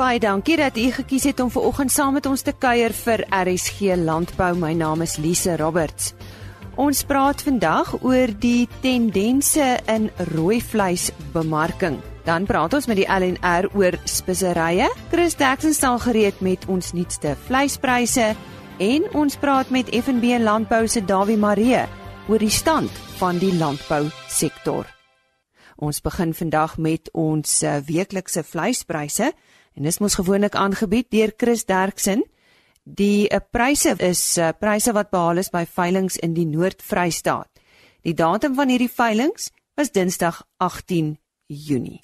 Baie dankie dat u gekies het om ver oggend saam met ons te kuier vir RSG Landbou. My naam is Lise Roberts. Ons praat vandag oor die tendense in rooi vleisbemarking. Dan praat ons met die LNR oor speserye. Chris Jackson staan gereed met ons nuutste vleispryse en ons praat met FNB Landbou se Dawie Maree oor die stand van die landbousektor. Ons begin vandag met ons uh, weeklikse vleispryse en dis mos gewoonlik aangebied deur Chris Derksen. Die uh, pryse is uh, pryse wat behaal is by veilinge in die Noord-Vrystaat. Die datum van hierdie veilinge was Dinsdag 18 Junie.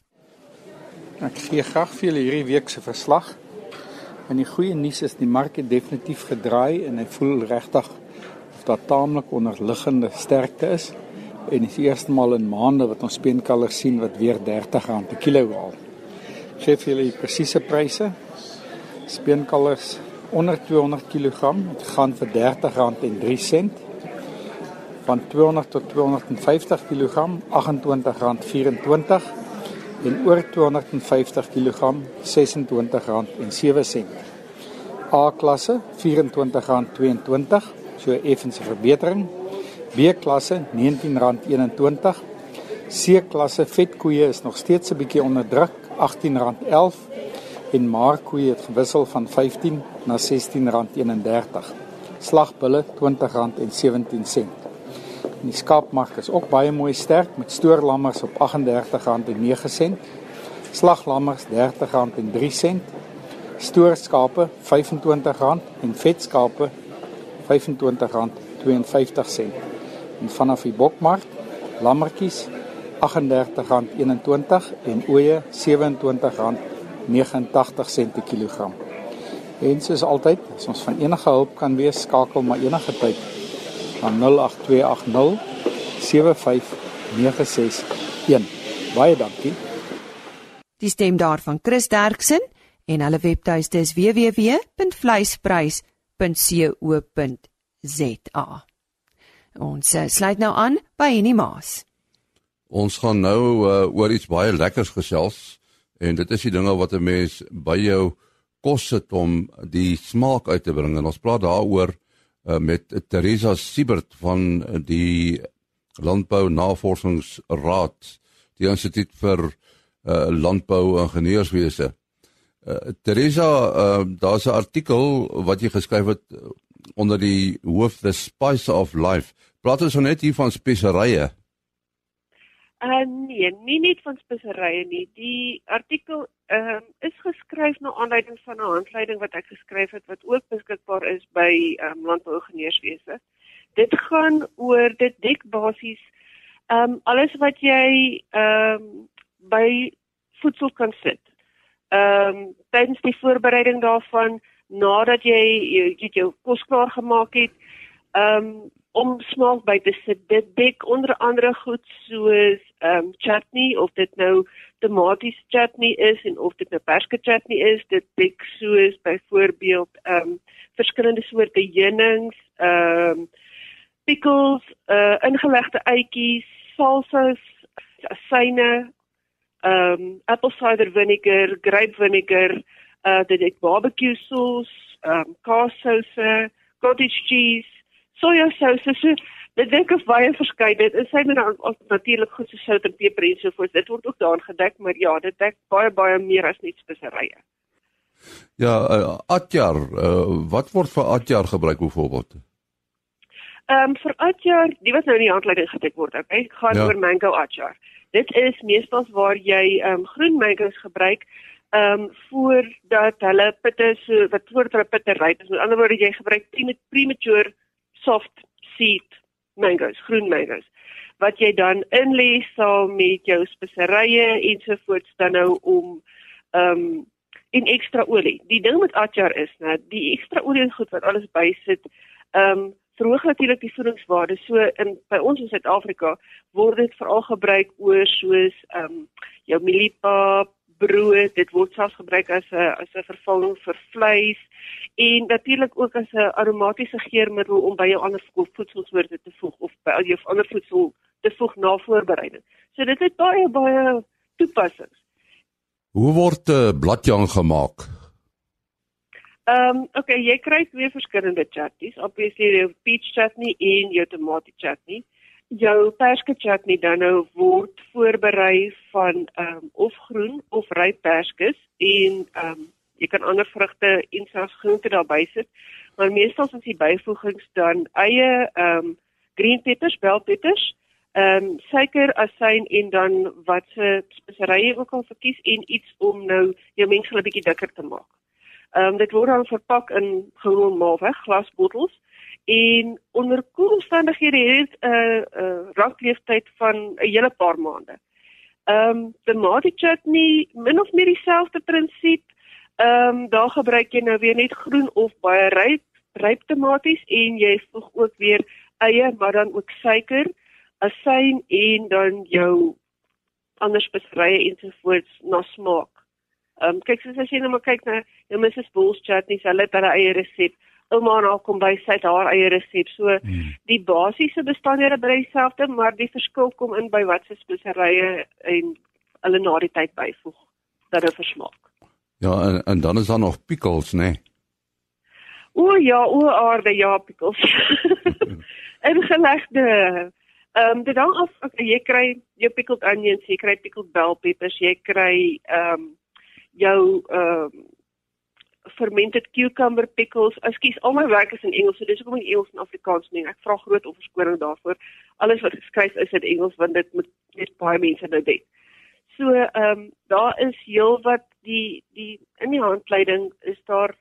Ek gee graag vir julle hierdie week se verslag. En die goeie nuus is die mark het definitief gedraai en hy voel regtig of daar taamlik onderliggende sterkte is. En dit is die eerste maal in maande wat ons speenkalvers sien wat weer R30 per kilo haal. Gee vir julle die presiese pryse. Speenkalvers onder 200 kg het gaan vir R30.03 van 200 tot 250 kg R28.24 en oor 250 kg R26.07. A klasse R24.22, so effense verbetering. B klasse R19.21. C klasse vetkoeie is nog steeds 'n bietjie onder druk, R18.11 en maarkoeie het gewissel van 15 na R16.31. Slagbulle R20.17. Die skaapmark is ook baie mooi sterk met stoorlammers op R38.09, slaglammers R30.03, stoorskape R25 en vetskape R25.52. En vanaf die bokmark, lammertjies R38.21 en ooe R27.89 per kilogram. En soos altyd, as ons van enige hulp kan wees, skakel maar enige tyd aan 08280 75961. Baie dankie. Die stem daarvan Chris Derksen en hulle webtuiste is www.vleisprys.co.za. Ons uh, sluit nou aan by Henny Maas. Ons gaan nou uh, oor iets baie lekkers gesels en dit is die dinge wat 'n mens by jou kos sit om die smaak uit te bring en ons praat daaroor uh, met Teresa Siebert van die Landbou Navorsingsraad, die Instituut vir uh, Landbou Ingenieurswese. Uh, Teresa, uh, daar's 'n artikel wat jy geskryf het onder die hoof The Spice of Life. Praat ons net hier van speserye. Uh, nee, nie net van speserye nie. Die artikel ehm uh, is geskryf na aanleiding van 'n handleiding wat ek geskryf het wat ook beskikbaar is by ehm um, landbouingenieurswese. Dit gaan oor dit dek basies ehm um, alles wat jy ehm um, by voedsel kan sit. Ehm um, tydens die voorbereiding daarvan nadat jy jy, jy jou kos klaar gemaak het, ehm um, om smaak by te sit. Dit dek onder andere goed soos ehm um, chutney of dit nou tomaties chutney is en of dit nou perske chutney is. Dit dek soos byvoorbeeld ehm um, verskillende soorte heunings, ehm um, pickles, uh ingelegde eitjies, salsas, asyne, ehm um, apple cider vinegar, grape vinegar, uh dit dek barbecue sauce, ehm um, kaassousse, cottage cheese sojasous so dit dink ek baie verskeie dit is hy met natuurlik goed so sout en peper en so voort. Dit word ook daarin gedek maar ja dit dek baie baie meer as net speserye ja uh, atjar uh, wat word vir atjar gebruik byvoorbeeld ehm um, vir atjar die wat nou in die handleiding gedek word okay gaan ja. oor mango atjar dit is meestal waar jy ehm um, groen mango's gebruik ehm um, voordat hulle pitte so wat voordat hulle pitte ryp is. Met ander woorde jy gebruik premature soft seed mangoes, groen mangoes wat jy dan inlê saam met jou speserye ensovoorts dan nou om ehm um, en ekstra olie. Die ding met atjar is net die ekstra olie en goed wat alles bysit, ehm um, verhoog natuurlik die voedingswaarde. So in by ons in Suid-Afrika word dit veral gebruik oor soos ehm um, jou mieliepap, brood, dit word selfs gebruik as 'n as 'n vervanging vir vleis en natuurlik ook as 'n aromatiese geurmiddel om by jou ander voedselsoorte te voeg of by jou ander voedsel te voeg na voorbereiding. So dit het baie baie toepassings. Hoe word 'n uh, bladjang gemaak? Ehm um, okay, jy kry twee verskillende chutneys, obviously jou peach chutney en jou tomato chutney. Jou perske chutney dan nou word voorberei van ehm um, of groen of ryp perskes en ehm um, jy kan ander vrugte en selfs groente daarby sit. Maar meestal is die byvoegings dan eie ehm um, green peppers, bell peppers, ehm um, suiker, asyn en dan wat se speserye ook al verkies en iets om nou jou mengsel 'n bietjie dikker te maak. Ehm um, dit word dan verpak in gewoon malweg glasbottels en onder koelomstandighede het 'n uh, uh, rankleeftyd van 'n hele paar maande. Ehm um, tomato chutney min of meer dieselfde prinsip. Ehm um, daar gebruik jy nou weer net groen of baie ryp ryp tomaties en jy voeg ook weer eie maar dan ook suiker, asyn en dan jou ander speserye ensovoorts na smaak. Ehm um, kyk soos as jy nou maar kyk na jou Mrs. Bulls chutneys, hulle het hulle eie resep. Ouma haar kom by sy het haar eie resep. So hmm. die basiese bestanddele bly dieselfde, maar die verskil kom in by wat se speserye en hulle na die tyd byvoeg dat dit versmaak. Ja, en, en dan is daar nog pickles, né? Nee? O ja, o aarde ja, pickles. en gelegde Ehm um, dit hang af okay, jy kry jou pickled onions, jy kry pickled bell peppers, jy kry ehm um, jou ehm uh, fermented cucumber pickles. Ekskuus, al my werk is in Engels, so dis hoekom ek Engels en Afrikaans nie. Ek vra groot verskoning daarvoor. Alles wat geskryf is in Engels want dit moet net baie mense nou weet. So ehm um, daar is heel wat die die in die handleiding is daar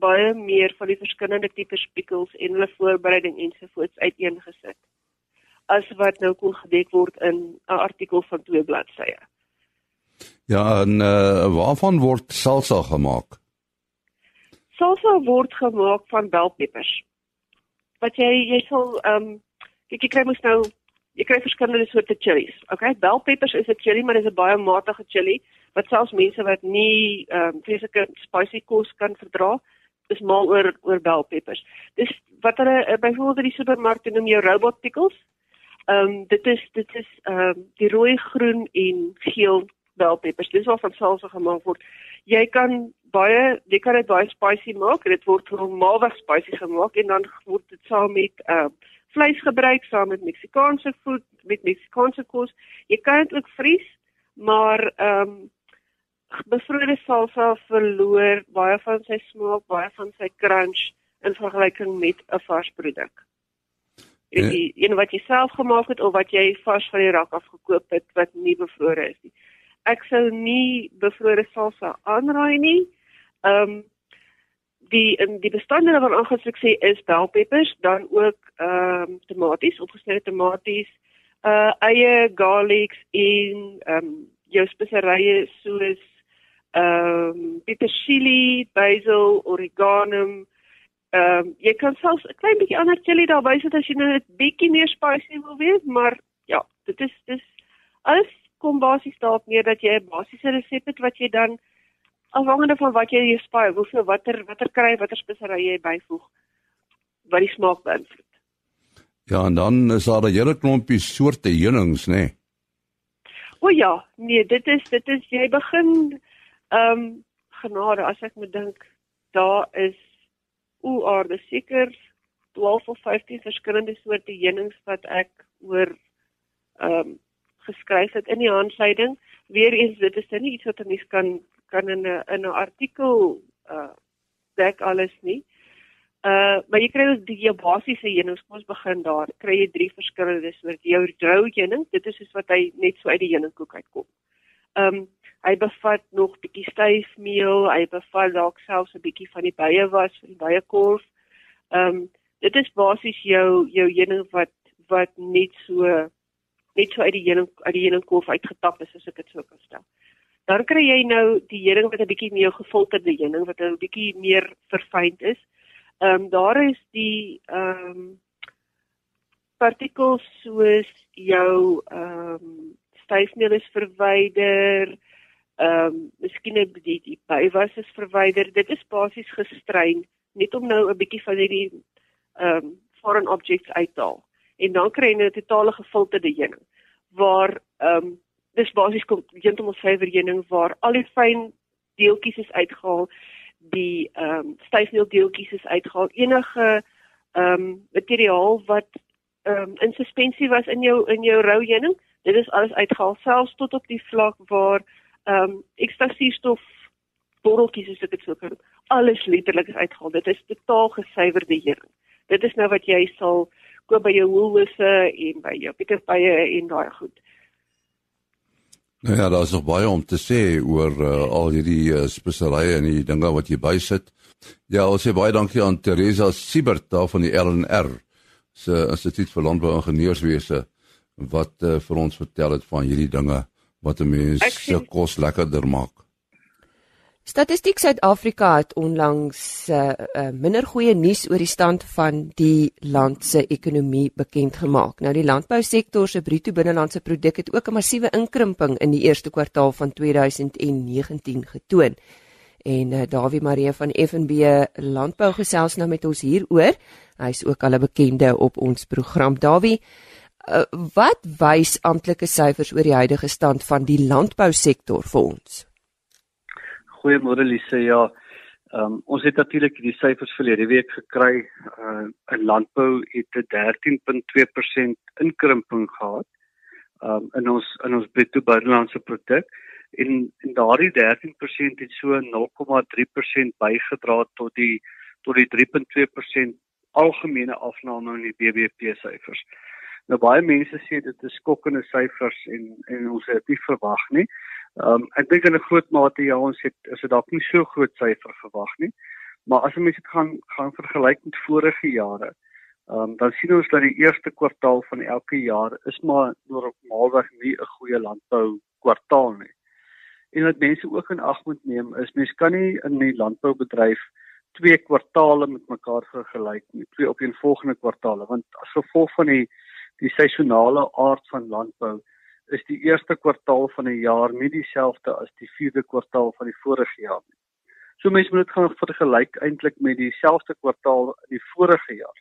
baie meer van die verskillende tipe pickles en hulle voorbereiding ensovoorts uiteengesit as wat nou kon gedek word in 'n artikel van twee bladsye. Ja, en uh, waarvan word salsa gemaak? Salsa word gemaak van belpeppers. Wat jy jy sal ehm um, kyk jy kry mos nou jy kry verskillende soorte chilies. Okay, belpeppers is 'n chili, maar dit is 'n baie matige chili wat selfs mense wat nie ehm um, vreeslike spicy kos kan verdra, is mal oor oor belpeppers. Dis wat hulle uh, byvoorbeeld in die supermarkte noem jou robot pickles. Ehm um, dit is dit is ehm um, die rooi, groen en geel bell peppers. Dis waarvan salsa gemaak word. Jy kan baie jy kan dit baie spicy maak. Dit word normaalweg spicy gemaak en dan word dit saam met uh vleis gebruik saam met Meksikaanse voed, met Meksikaanse kos. Jy kan dit ook vries, maar ehm um, bevrede salsa verloor baie van sy smaak, baie van sy crunch in vergelyking met 'n vars produk. En ja. die een wat jy self gemaak het of wat jy vars van die rak af gekoop het wat nie bevrore is nie ek sou nie bevrore salsa aanraai nie. Ehm um, die in die bestanddele wat aangespreek sê is bell peppers, dan ook ehm um, tomaties, opgesnyde tomaties, uh eie garlics en ehm um, jou speserye soos ehm um, petersilie, basil, oregano. Ehm um, jy kan selfs 'n klein bietjie ander chili daarby sit as jy nou net bietjie meer spicy wil wees, maar ja, dit is dis alles kom basies daarop neer dat jy 'n basiese resep het wat jy dan afhangende van wat jy spaar, hoeveel watter watter kry, watter speserye jy byvoeg wat die smaak beïnvloed. Ja, en dan is daar 'n hele klompie soorte heunings, nê? Nee. O ja, nee, dit is dit is jy begin ehm um, genade as ek moet dink, daar is o aarde seker 12 of 15 verskillende soorte heunings wat ek oor ehm um, geskryf het in die handleiding. Weereens dit is nie iets wat 'n mens kan kan in 'n in 'n artikel uh dek alles nie. Uh maar jy kry ook die jou basiese heunings. Kom ons begin daar. Kry jy drie verskillende soorte jou rou heuning. Dit is soos wat hy net so uit die heuningkoek uitkom. Um hy bevat nog bietjie styfmeel, hy bevat dalk selfs 'n bietjie van die bye was, van die bye korf. Um dit is basies jou jou heuning wat wat net so net so uit die heuning uit die heuningkolf uitgetap is as ek dit sou kan stel. Dan kry jy nou die heuning wat 'n bietjie meer gefilterde heuning wat 'n bietjie meer verfyn is. Ehm um, daar is die ehm um, partikels soos jou ehm um, styfmeel is verwyder. Ehm um, miskien die die bywas is verwyder. Dit is basies gestrein net om nou 'n bietjie van hierdie ehm um, foreign objects uit te haal en dan kry jy 'n totale gefilterde heuning waar ehm um, dis basies kom heeltemal suiwer heuning waar al die fyn deeltjies is uitgehaal, die ehm um, styfmeel deeltjies is uitgehaal. Enige ehm um, materiaal wat ehm um, in suspensie was in jou in jou rou heuning, dit is alles uitgehaal selfs tot op die vlak waar ehm um, ekstasiefstof borreltjies as ek dit sou kan. Alles letterlik is uitgehaal. Dit is totaal gesuiwerde heuning. Dit is nou wat jy sal koop by jou Woolworths en by jou Pick n Pay en daai goed. Nou ja, daar's nog baie om te sê oor uh, al hierdie uh, speserye en die dinge wat jy bysit. Ja, ons sê baie dankie aan Teresa Siebert daar van die LNR se Instituut vir Landbou Ingenieurswese wat uh, vir ons vertel het van hierdie dinge wat 'n mens se kos lekkerder maak. Statistiek Suid-Afrika het onlangs uh, uh, minder goeie nuus oor die stand van die land se ekonomie bekend gemaak. Nou die landbousektor se bruto binnelandse produk het ook 'n massiewe inkrimping in die eerste kwartaal van 2019 getoon. En uh, Dawie Marie van FNB Landbou gesels nou met ons hieroor. Hy's ook al 'n bekende op ons program. Dawie, uh, wat wys amptelike syfers oor die huidige stand van die landbousektor vir ons? Goeiemôre Lise. Ja, um, ons het natuurlik die syfers verlede week gekry. Uh, in landbou het 'n 13.2% inkrimping gehad. Um, in ons in ons bruto binnelandse produk en en daardie 13% het so 0,3% bygedra tot die tot die 3.2% algemene afname in die BBP syfers. Nou baie mense sê dit is skokkende syfers en en ons het dit verwag nie. Ehm um, ek dink in 'n groot mate ja ons het is dit dalk nie so groot syfer verwag nie. Maar as ons dit gaan gaan vergelyk met vorige jare, ehm um, dan sien ons dat die eerste kwartaal van elke jaar is maar normaalweg nie 'n goeie landbou kwartaal nie. En wat mense ook in ag moet neem is mense kan nie in die landboubedryf twee kwartaale met mekaar vergelyk nie, twee op een volgende kwartaale want as gevolg van die die seisonale aard van landbou is die eerste kwartaal van 'n jaar nie dieselfde as die vierde kwartaal van die vorige jaar nie. So mense moet dit gaan vergelyk eintlik met dieselfde kwartaal in die vorige jaar.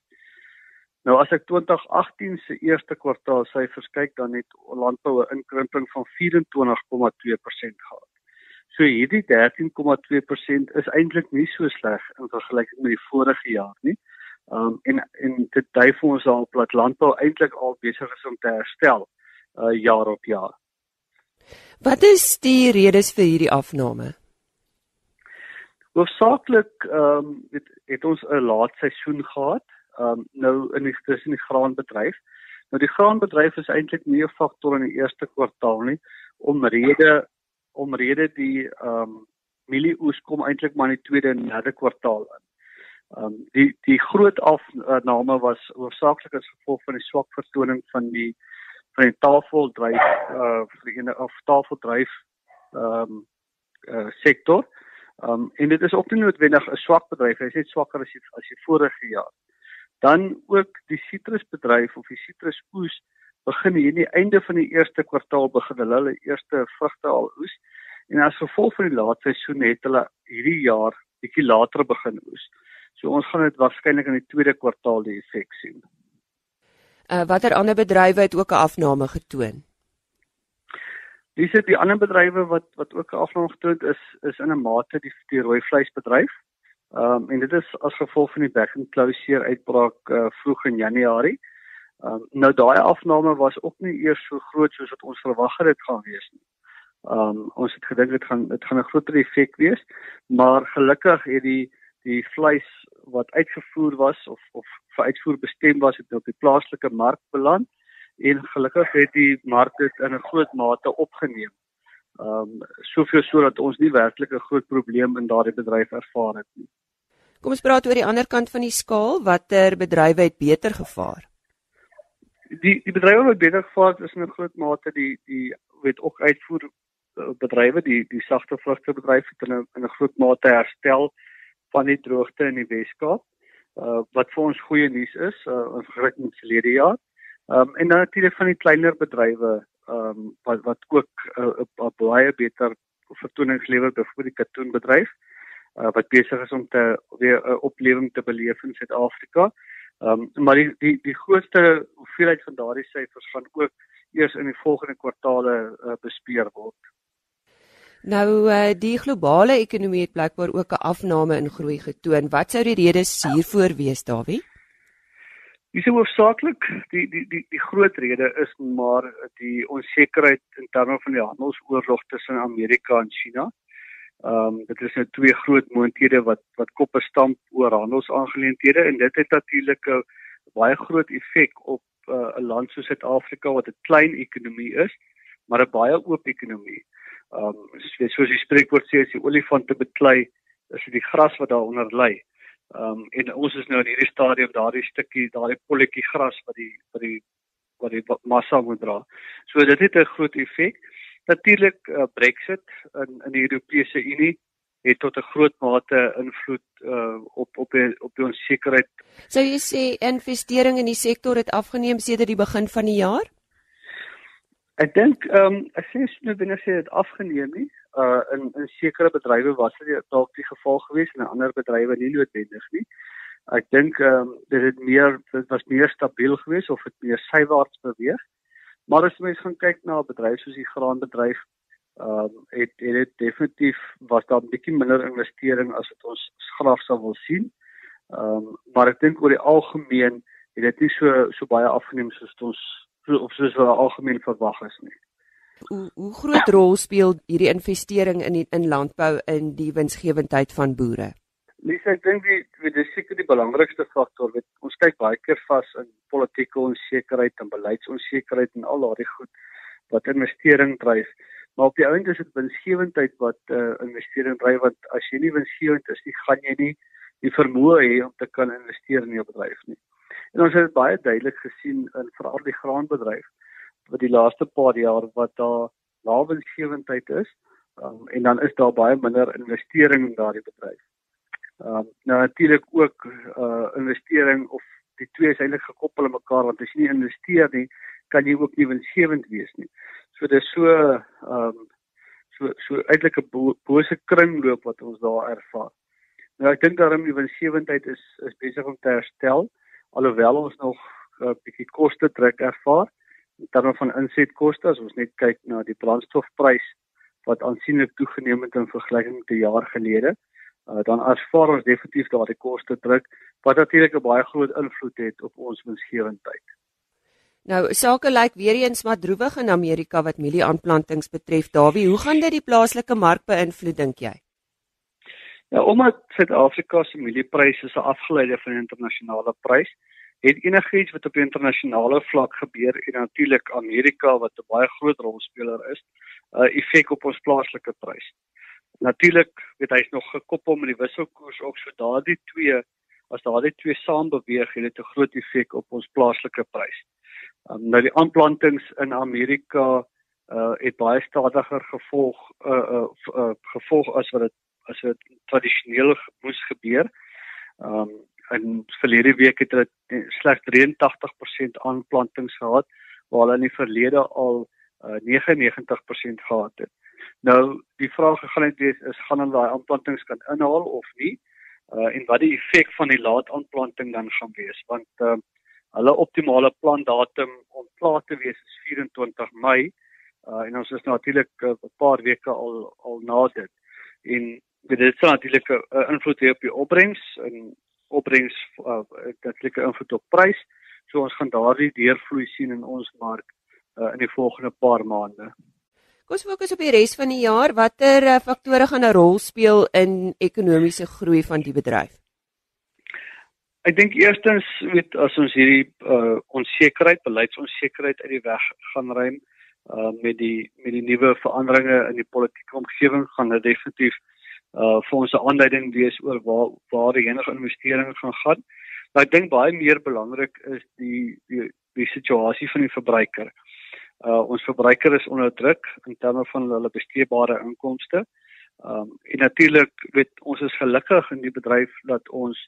Nou as ek 2018 se eerste kwartaal syfers kyk dan het landbou 'n inkrimping van 24,2% gehad. So hierdie 13,2% is eintlik nie so sleg in vergelyking met die vorige jaar nie. Um en en dit dui vir ons al dat landbou eintlik al besig is om te herstel uh, jaar op jaar. Wat is die redes vir hierdie afname? Hoofsaaklik ehm um, het, het ons 'n laat seisoen gehad. Ehm um, nou in die tussen die graanbedryf. Nou die graanbedryf is eintlik nie 'n faktor in die eerste kwartaal nie omrede omrede die ehm um, mielieoes kom eintlik maar in die tweede en derde kwartaal in. Ehm um, die die groot afname was hoofsaaklik as gevolg van die swak vertoning van die van die tafeldryf uh vir of tafeldryf ehm um, uh sektor. Ehm um, en dit is ook nie noodwendig 'n swak bedryf, hy is net swakker as die, as die vorige jaar. Dan ook die sitrusbedryf of die sitrusoes begin hier die einde van die eerste kwartaal begin hulle hulle eerste vrugte al oes en as gevolg van die laat seisoen het hulle hierdie jaar bietjie later begin oes. So ons gaan dit waarskynlik in die tweede kwartaal die effek sien. Uh, watter ander bedrywe het ook 'n afname getoon? Dis die ander bedrywe wat wat ook 'n afname getoon is is in 'n mate die die rooi vleisbedryf. Ehm um, en dit is as gevolg van die and closure uitbraak uh, vroeg in Januarie. Ehm um, nou daai afname was ook nie eers so groot soos wat ons verwag het dit gaan wees nie. Ehm um, ons het gedink dit gaan dit gaan 'n groter effek wees, maar gelukkig het die die vleis wat uitgevoer was of of vir uitvoer bestem was het op die plaaslike mark beland en gelukkig het die mark dit in 'n groot mate opgeneem. Ehm um, soveel sodat ons nie werklik 'n groot probleem in daardie bedryf ervaar het nie. Kom ons praat oor die ander kant van die skaal, watter bedrywe het beter gevaar? Die die bedrywe wat beter gevaar het is in 'n groot mate die die weet ook uitvoer eh, bedrywe die die sagte vrugtebedryf het in 'n in 'n groot mate herstel van die droogte in die Weskaap. Uh wat vir ons goeie nuus is uh in vergelyking met verlede jaar. Um en dan natuurlik van die kleiner bedrywe um wat wat ook 'n uh, baie beter vertonings lewer vir die katoenbedryf uh wat besig is om te weer 'n uh, oplewing te beleef in Suid-Afrika. Um maar die die die grootste hoeveelheid van daardie syfers gaan ook eers in die volgende kwartaale uh, bespeer word. Nou uh, die globale ekonomie het blykbaar ook 'n afname in groei getoon. Wat sou die redes hiervoor wees, Dawie? Dis hoofsaaklik die die die die groot rede is maar die onsekerheid in terme van die handelsoorlog tussen Amerika en China. Ehm um, dit is nou twee groot moonthede wat wat koppe stamp oor handelsaangeleenthede en dit het natuurlik 'n baie groot effek op uh, 'n land soos Suid-Afrika wat 'n klein ekonomie is, maar 'n baie oop ekonomie. Ehm um, soos die spreekwoord sê as die olifant te beklei, is dit die gras wat daaronder lê. Ehm um, en ons is nou in hierdie stadium daardie stukkie, daardie polletjie gras wat die wat die wat die massa moet dra. So dit het 'n groot effek. Natuurlik uh, Brexit in in die Europese Unie het tot 'n groot mate invloed uh, op op die, op die onsekerheid. Sou jy sê investering in die sektor het afgeneem sedert die begin van die jaar? Ek dink ehm um, ek sê nou binne sê dit afgeneem nie. Uh in in sekere bedrywe was dit dalk die geval geweest en in ander bedrywe nie noodwendig nie. Ek dink ehm um, dit het meer dit was meer stabiel geweest of dit meer sywaarts beweeg. Maar as mens gaan kyk na 'n bedryf soos die graanbedryf, ehm um, het het dit definitief was daar 'n bietjie minder investering as wat ons graag sou wil sien. Ehm um, maar ek dink oor die algemeen het dit nie so so baie afgeneem soos ons of soos wat algemeen verwag is nie. Hoe hoe groot rol speel hierdie investering in die, in landbou in die winsgewendheid van boere? Lisa, ek dink die dit is seker die belangrikste faktor. Weet, ons kyk baie keer vas in politieke onsekerheid en beleidsonsekerheid en al daardie goed wat investering dryf. Maar op die ount is dit winsgewendheid wat uh, investering dryf want as jy nie winsgewend is nie, gaan jy nie die vermoë hê om te kan investeer in jou bedryf nie. En ons het baie duidelik gesien in veral die graanbedryf wat die laaste paar jaar wat daar lae winsgewendheid is um, en dan is daar baie minder investering in daardie bedryf. Ehm um, nou natuurlik ook uh investering of die twee is eintlik gekoppel aan mekaar want as jy nie investeer nie, kan jy ook nie winsgewend wees nie. So dis so ehm um, so so eintlik 'n bo bose kringloop wat ons daar ervaar. Nou ek dink daarom die winsgewendheid is is besig om te herstel alhoewel ons nog 'n uh, bietjie koste druk ervaar in terme van insetkoste as ons net kyk na die brandstofprys wat aansienlik toegeneem het in vergelyking met 'n jaar gelede uh, dan ervaar ons definitief daardie koste druk wat natuurlik 'n baie groot invloed het op ons winsgewendheid. Nou, sake lyk weer eens maar droewig in Amerika wat mielieaanplantings betref. Dawie, hoe gaan dit die plaaslike mark beïnvloed dink jy? Ja, omdat Suid-Afrika se mieliepryse is 'n afgeleide van die internasionale prys, het enigiets wat op die internasionale vlak gebeur en natuurlik Amerika wat 'n baie groot rolspeler is, 'n uh, effek op ons plaaslike prys. Natuurlik, weet hy's nog gekoppel met die wisselkoers ook, so daardie twee as daardie twee saam beweeg, het dit 'n groot effek op ons plaaslike prys. Um, nou die aanplantings in Amerika uh het baie stadiger gevolg uh, uh, uh gevolg as wat dit as dit tradisioneel moes gebeur. Ehm um, in verlede week het hulle slegs 83% aanplantings gehad waar hulle in die verlede al uh, 99% gehad het. Nou die vraag gaan net wees is gaan hulle daai aanplantings kan inhaal of nie? Uh, en wat die effek van die laat aanplanting dan gaan wees want uh, hulle optimale plantdatum om klaar te wees is 24 Mei uh, en ons is natuurlik 'n uh, paar weke al al na dit en dit sal natuurlik 'n uh, invloed hê op die opbrengs en opbrengs uh, natuurlik 'n invloed op prys. So ons gaan daardie deurvloei sien in ons mark uh, in die volgende paar maande. Kom ons fokus op die res van die jaar. Watter uh, faktore gaan 'n rol speel in ekonomiese groei van die bedryf? Ek dink eerstens weet as ons hierdie uh, onsekerheid, beleidsonsekerheid uit die weg gaan ruim uh, met die met die nuwe veranderinge in die politieke omgewing gaan dit definitief uh vir ons 'n aanleiding wees oor waar waar die enige investering gaan gaan. Maar ek dink baie meer belangrik is die die die situasie van die verbruiker. Uh ons verbruiker is onder druk in terme van hulle besteedbare inkomste. Um en natuurlik weet ons is gelukkig in die bedryf dat ons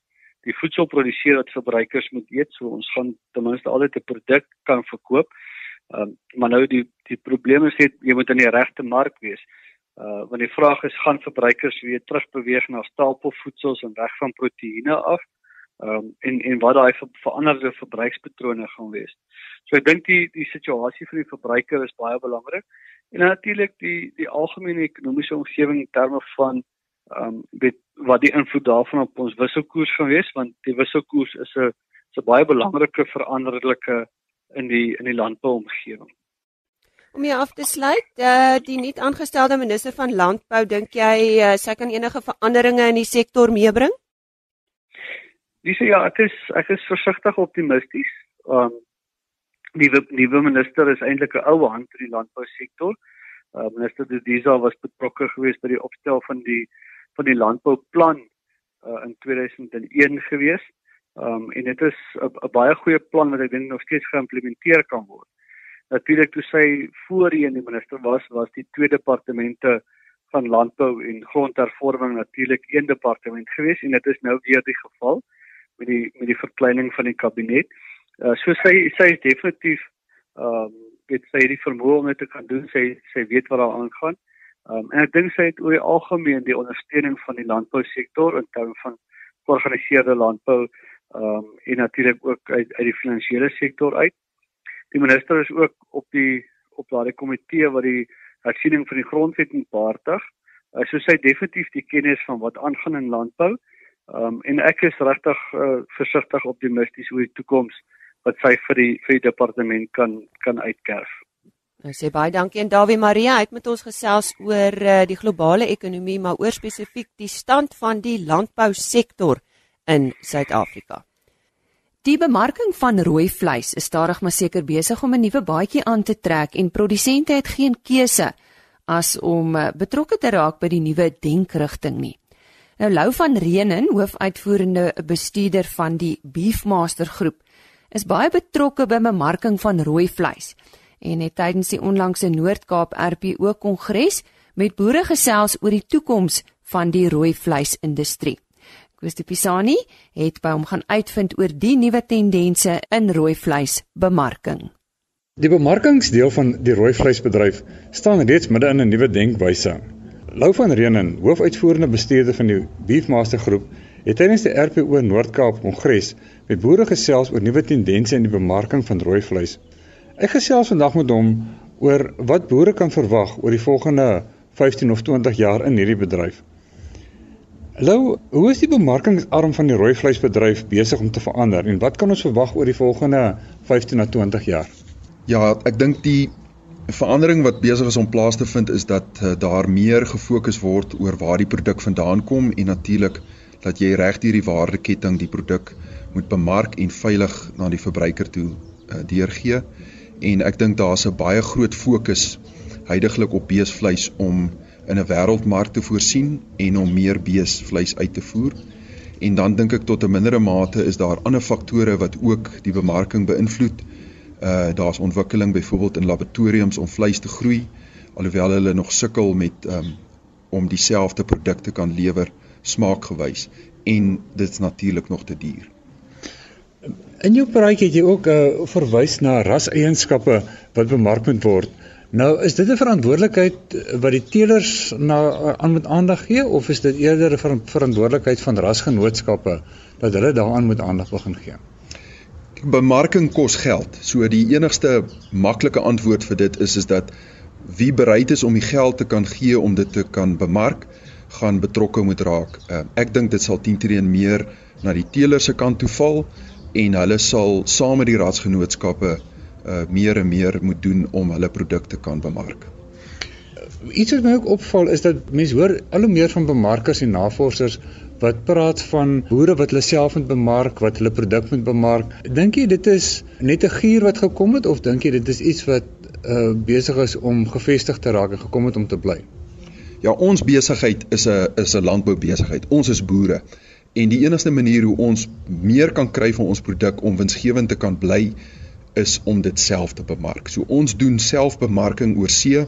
die voedsel produseer wat verbruikers moet eet, so ons gaan ten minste altyd 'n produk kan verkoop. Um maar nou die die probleem is net jy moet in die regte mark wees. Uh want die vraag is gaan verbruikers weer terugbeweeg na stapelvoedsels en weg van proteïene af Ehm um, en en wat daai veranderde verbruikspatrone gaan wees. So ek dink die die situasie vir die verbruiker is baie belangrik en natuurlik die die algemene ekonomiese omgewing in terme van ehm um, weet wat die invloed daarvan op ons wisselkoers gaan wees want die wisselkoers is 'n 'n baie belangrike veranderlike in die in die landbouomgewing. Om jy af te sluit, uh, die nuut aangestelde minister van landbou, dink jy uh, sy kan enige veranderinge in die sektor meebring? Dis ja, ek is ek is versigtig optimisties. Um die nuwe minister is eintlik 'n ou hand in die landbousektor. Uh, minister De Diza was betrokke geweest by die opstel van die van die landbouplan uh, in 2001 geweest. Um en dit is 'n baie goeie plan wat ek dink nog steeds geïmplementeer kan word. Natuurlik toe sy voorheen die minister was, was die twee departemente van landbou en grondhervorming natuurlik een departement geweest en dit is nou weer die geval met die met die verkleining van die kabinet. Uh so sy sy is definitief um weet sy het die vermoë om dit te kan doen. Sy sy weet wat daar aangaan. Um en ek dink sy het oor die algemeen die ondersteuning van die landbousektor in terme van georganiseerde landbou ehm um, en natuurlik ook uit uit die finansiële sektor uit. Die minister is ook op die op daardie komitee wat die hersiening van die grondwet moet behartig. Uh, so sy definitief die kennis van wat aangaan in landbou. Ehm um, en ek is regtig uh, versigtig optimisties oor die toekoms wat sy vir die vir die departement kan kan uitkerf. Nou sê baie dankie aan Dawie Maria het met ons gesels oor uh, die globale ekonomie maar oor spesifiek die stand van die landbousektor in Suid-Afrika. Die bemarking van rooi vleis is stadig maar seker besig om 'n nuwe baadjie aan te trek en produsente het geen keuse as om eh, betrokke te raak by die nuwe denkrigting nie. Nou Lou van Reenen, hoofuitvoerende bestuurder van die Beefmaster groep, is baie betrokke by bemarking van rooi vleis en het tydens die onlangse Noord-Kaap RPO kongres met boere gesels oor die toekoms van die rooi vleisindustrie. Koos Pisani het by hom gaan uitvind oor die nuwe tendense in rooi vleisbemarking. Die bemarkingsdeel van die rooi vleisbedryf staan reeds midde in 'n nuwe denkwyse. Lou van Reenen, hoofuitvoerende bestuurder van die Beefmaster groep, het tydens die RPO Noord-Kaap Kongres met boere gesels oor nuwe tendense in die bemarking van rooi vleis. Ek gesels vandag met hom oor wat boere kan verwag oor die volgende 15 of 20 jaar in hierdie bedryf. Hallo, hoe is die bemarkingsarm van die rooi vleisbedryf besig om te verander en wat kan ons verwag oor die volgende 15 na 20 jaar? Ja, ek dink die verandering wat besig is om plaas te vind is dat uh, daar meer gefokus word oor waar die produk vandaan kom en natuurlik dat jy reg deur die waardeketting die produk moet bemark en veilig na die verbruiker toe uh, deurgee. En ek dink daar's 'n baie groot fokus heidaglik op beesvleis om in 'n wêreldmark te voorsien en om meer beesvleis uit te voer. En dan dink ek tot 'n mindere mate is daar ander faktore wat ook die bemarking beïnvloed. Uh daar's ontwikkeling byvoorbeeld in laboratoriums om vleis te groei alhoewel hulle nog sukkel met um om dieselfde produk te kan lewer smaakgewys en dit is natuurlik nog te duur. In jou praatjie het jy ook uh, verwys na raseienskappe wat bemark moet word. Nou, is dit 'n verantwoordelikheid wat die teelers na aan moet aandag gee of is dit eerder 'n ver verantwoordelikheid van rasgenootskappe dat hulle daaraan moet aandag begin gee? Bemarking kos geld. So die enigste maklike antwoord vir dit is is dat wie bereid is om die geld te kan gee om dit te kan bemark, gaan betrokke moet raak. Uh, ek dink dit sal tientreen meer na die teelers se kant toe val en hulle sal saam met die rasgenootskappe uh, meer en meer moet doen om hulle produkte kan bemark. Iets wat my ook opval is dat mense hoor al hoe meer van bemarkers en navorsers wat praat van boere wat hulle self moet bemark, wat hulle produk moet bemark. Dink jy dit is net 'n gier wat gekom het of dink jy dit is iets wat uh, besig is om gevestig te raak en gekom het om te bly? Ja, ons besigheid is 'n is 'n landboubesigheid. Ons is boere. En die enigste manier hoe ons meer kan kry van ons produk om winsgewend te kan bly is om dit self te bemark. So ons doen selfbemarking oor see.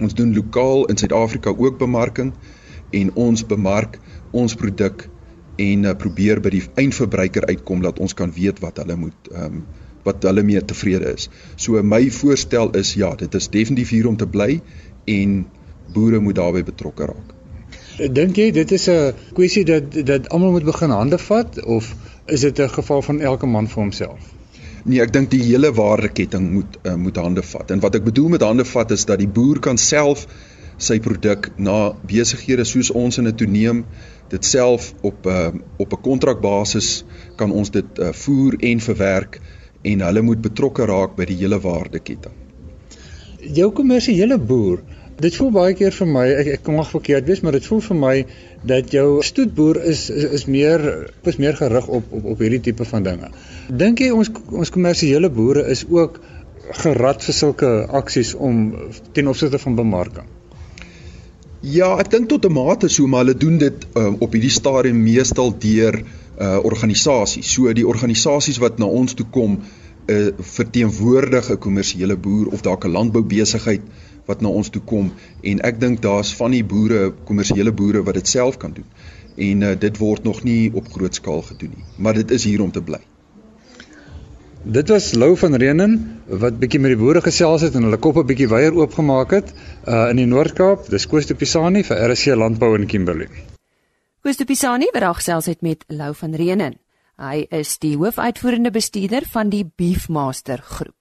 Ons doen lokaal in Suid-Afrika ook bemarking en ons bemark ons produk en uh, probeer by die eindverbruiker uitkom dat ons kan weet wat hulle moet ehm um, wat hulle mee tevrede is. So my voorstel is ja, dit is definitief hier om te bly en boere moet daarbey betrokke raak. Dink jy dit is 'n kwessie dat dat almal moet begin hande vat of is dit 'n geval van elke man vir homself? Nee, ek dink die hele waardeketting moet uh, moet hande vat. En wat ek bedoel met hande vat is dat die boer kan self sy produk na besighede soos ons in 'n toeneem dit self op 'n uh, eh, op 'n kontrakbasis kan ons dit uh, voer en verwerk en hulle moet betrokke raak by die hele waardeketting. Jou kommersiële boer, dit voel baie keer vir my, ek ek kom mag verkeerd wees, maar dit voel vir my dat jou stoetboer is is, is meer is meer gerig op op op hierdie tipe van dinge. Dink jy ons ons kommersiële boere is ook gerad vir sulke aksies om ten opsigte van bemarking? Ja, ek dink tot 'n mate so, maar hulle doen dit uh, op hierdie stadium meestal deur uh organisasies. So die organisasies wat na ons toe kom, 'n uh, verteenwoordige kommersiële boer of dalk 'n landboubesigheid wat na ons toe kom en ek dink daar's van die boere, kommersiële boere wat dit self kan doen. En uh, dit word nog nie op groot skaal gedoen nie, maar dit is hier om te bly. Dit was Lou van Renen wat bietjie met die boere gesels het en hulle koppe bietjie weier oopgemaak het uh in die Noord-Kaap. Dis Koos de Pisani vir RC Landbou in Kimberley. Koos de Pisani wat gesels het met Lou van Renen. Hy is die hoofuitvoerende bestuurder van die Beefmaster groep.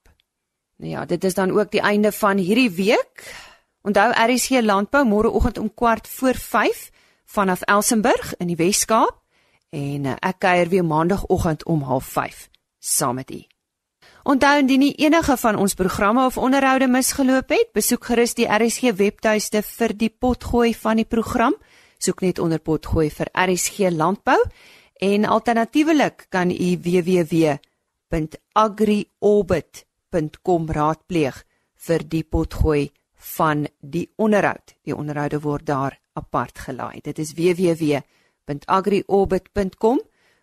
Nou ja, dit is dan ook die einde van hierdie week. Onthou RC Landbou môreoggend om kwart voor 5 vanaf Elsenburg in die Wes-Kaap en uh, ek kuier weer maandagooggend om 05:30 saam met u. Onthou indien nie enige van ons programme of onderhoude misgeloop het, besoek gerus die RSG webtuiste vir die potgooi van die program. Soek net onder potgooi vir RSG landbou en alternatiefelik kan u www.agriorbit.com raadpleeg vir die potgooi van die onderhoud. Die onderhoude word daar apart gelaai. Dit is www.agriorbit.com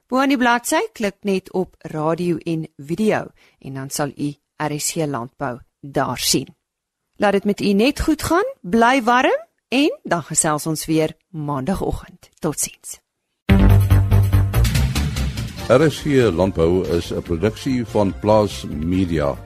Bo aan die bladsy klik net op radio en video en dan sal u RSC landbou daar sien. Laat dit met u net goed gaan, bly warm en dan gesels ons weer maandagooggend. Totsiens. RSC landbou is 'n produksie van Plaas Media.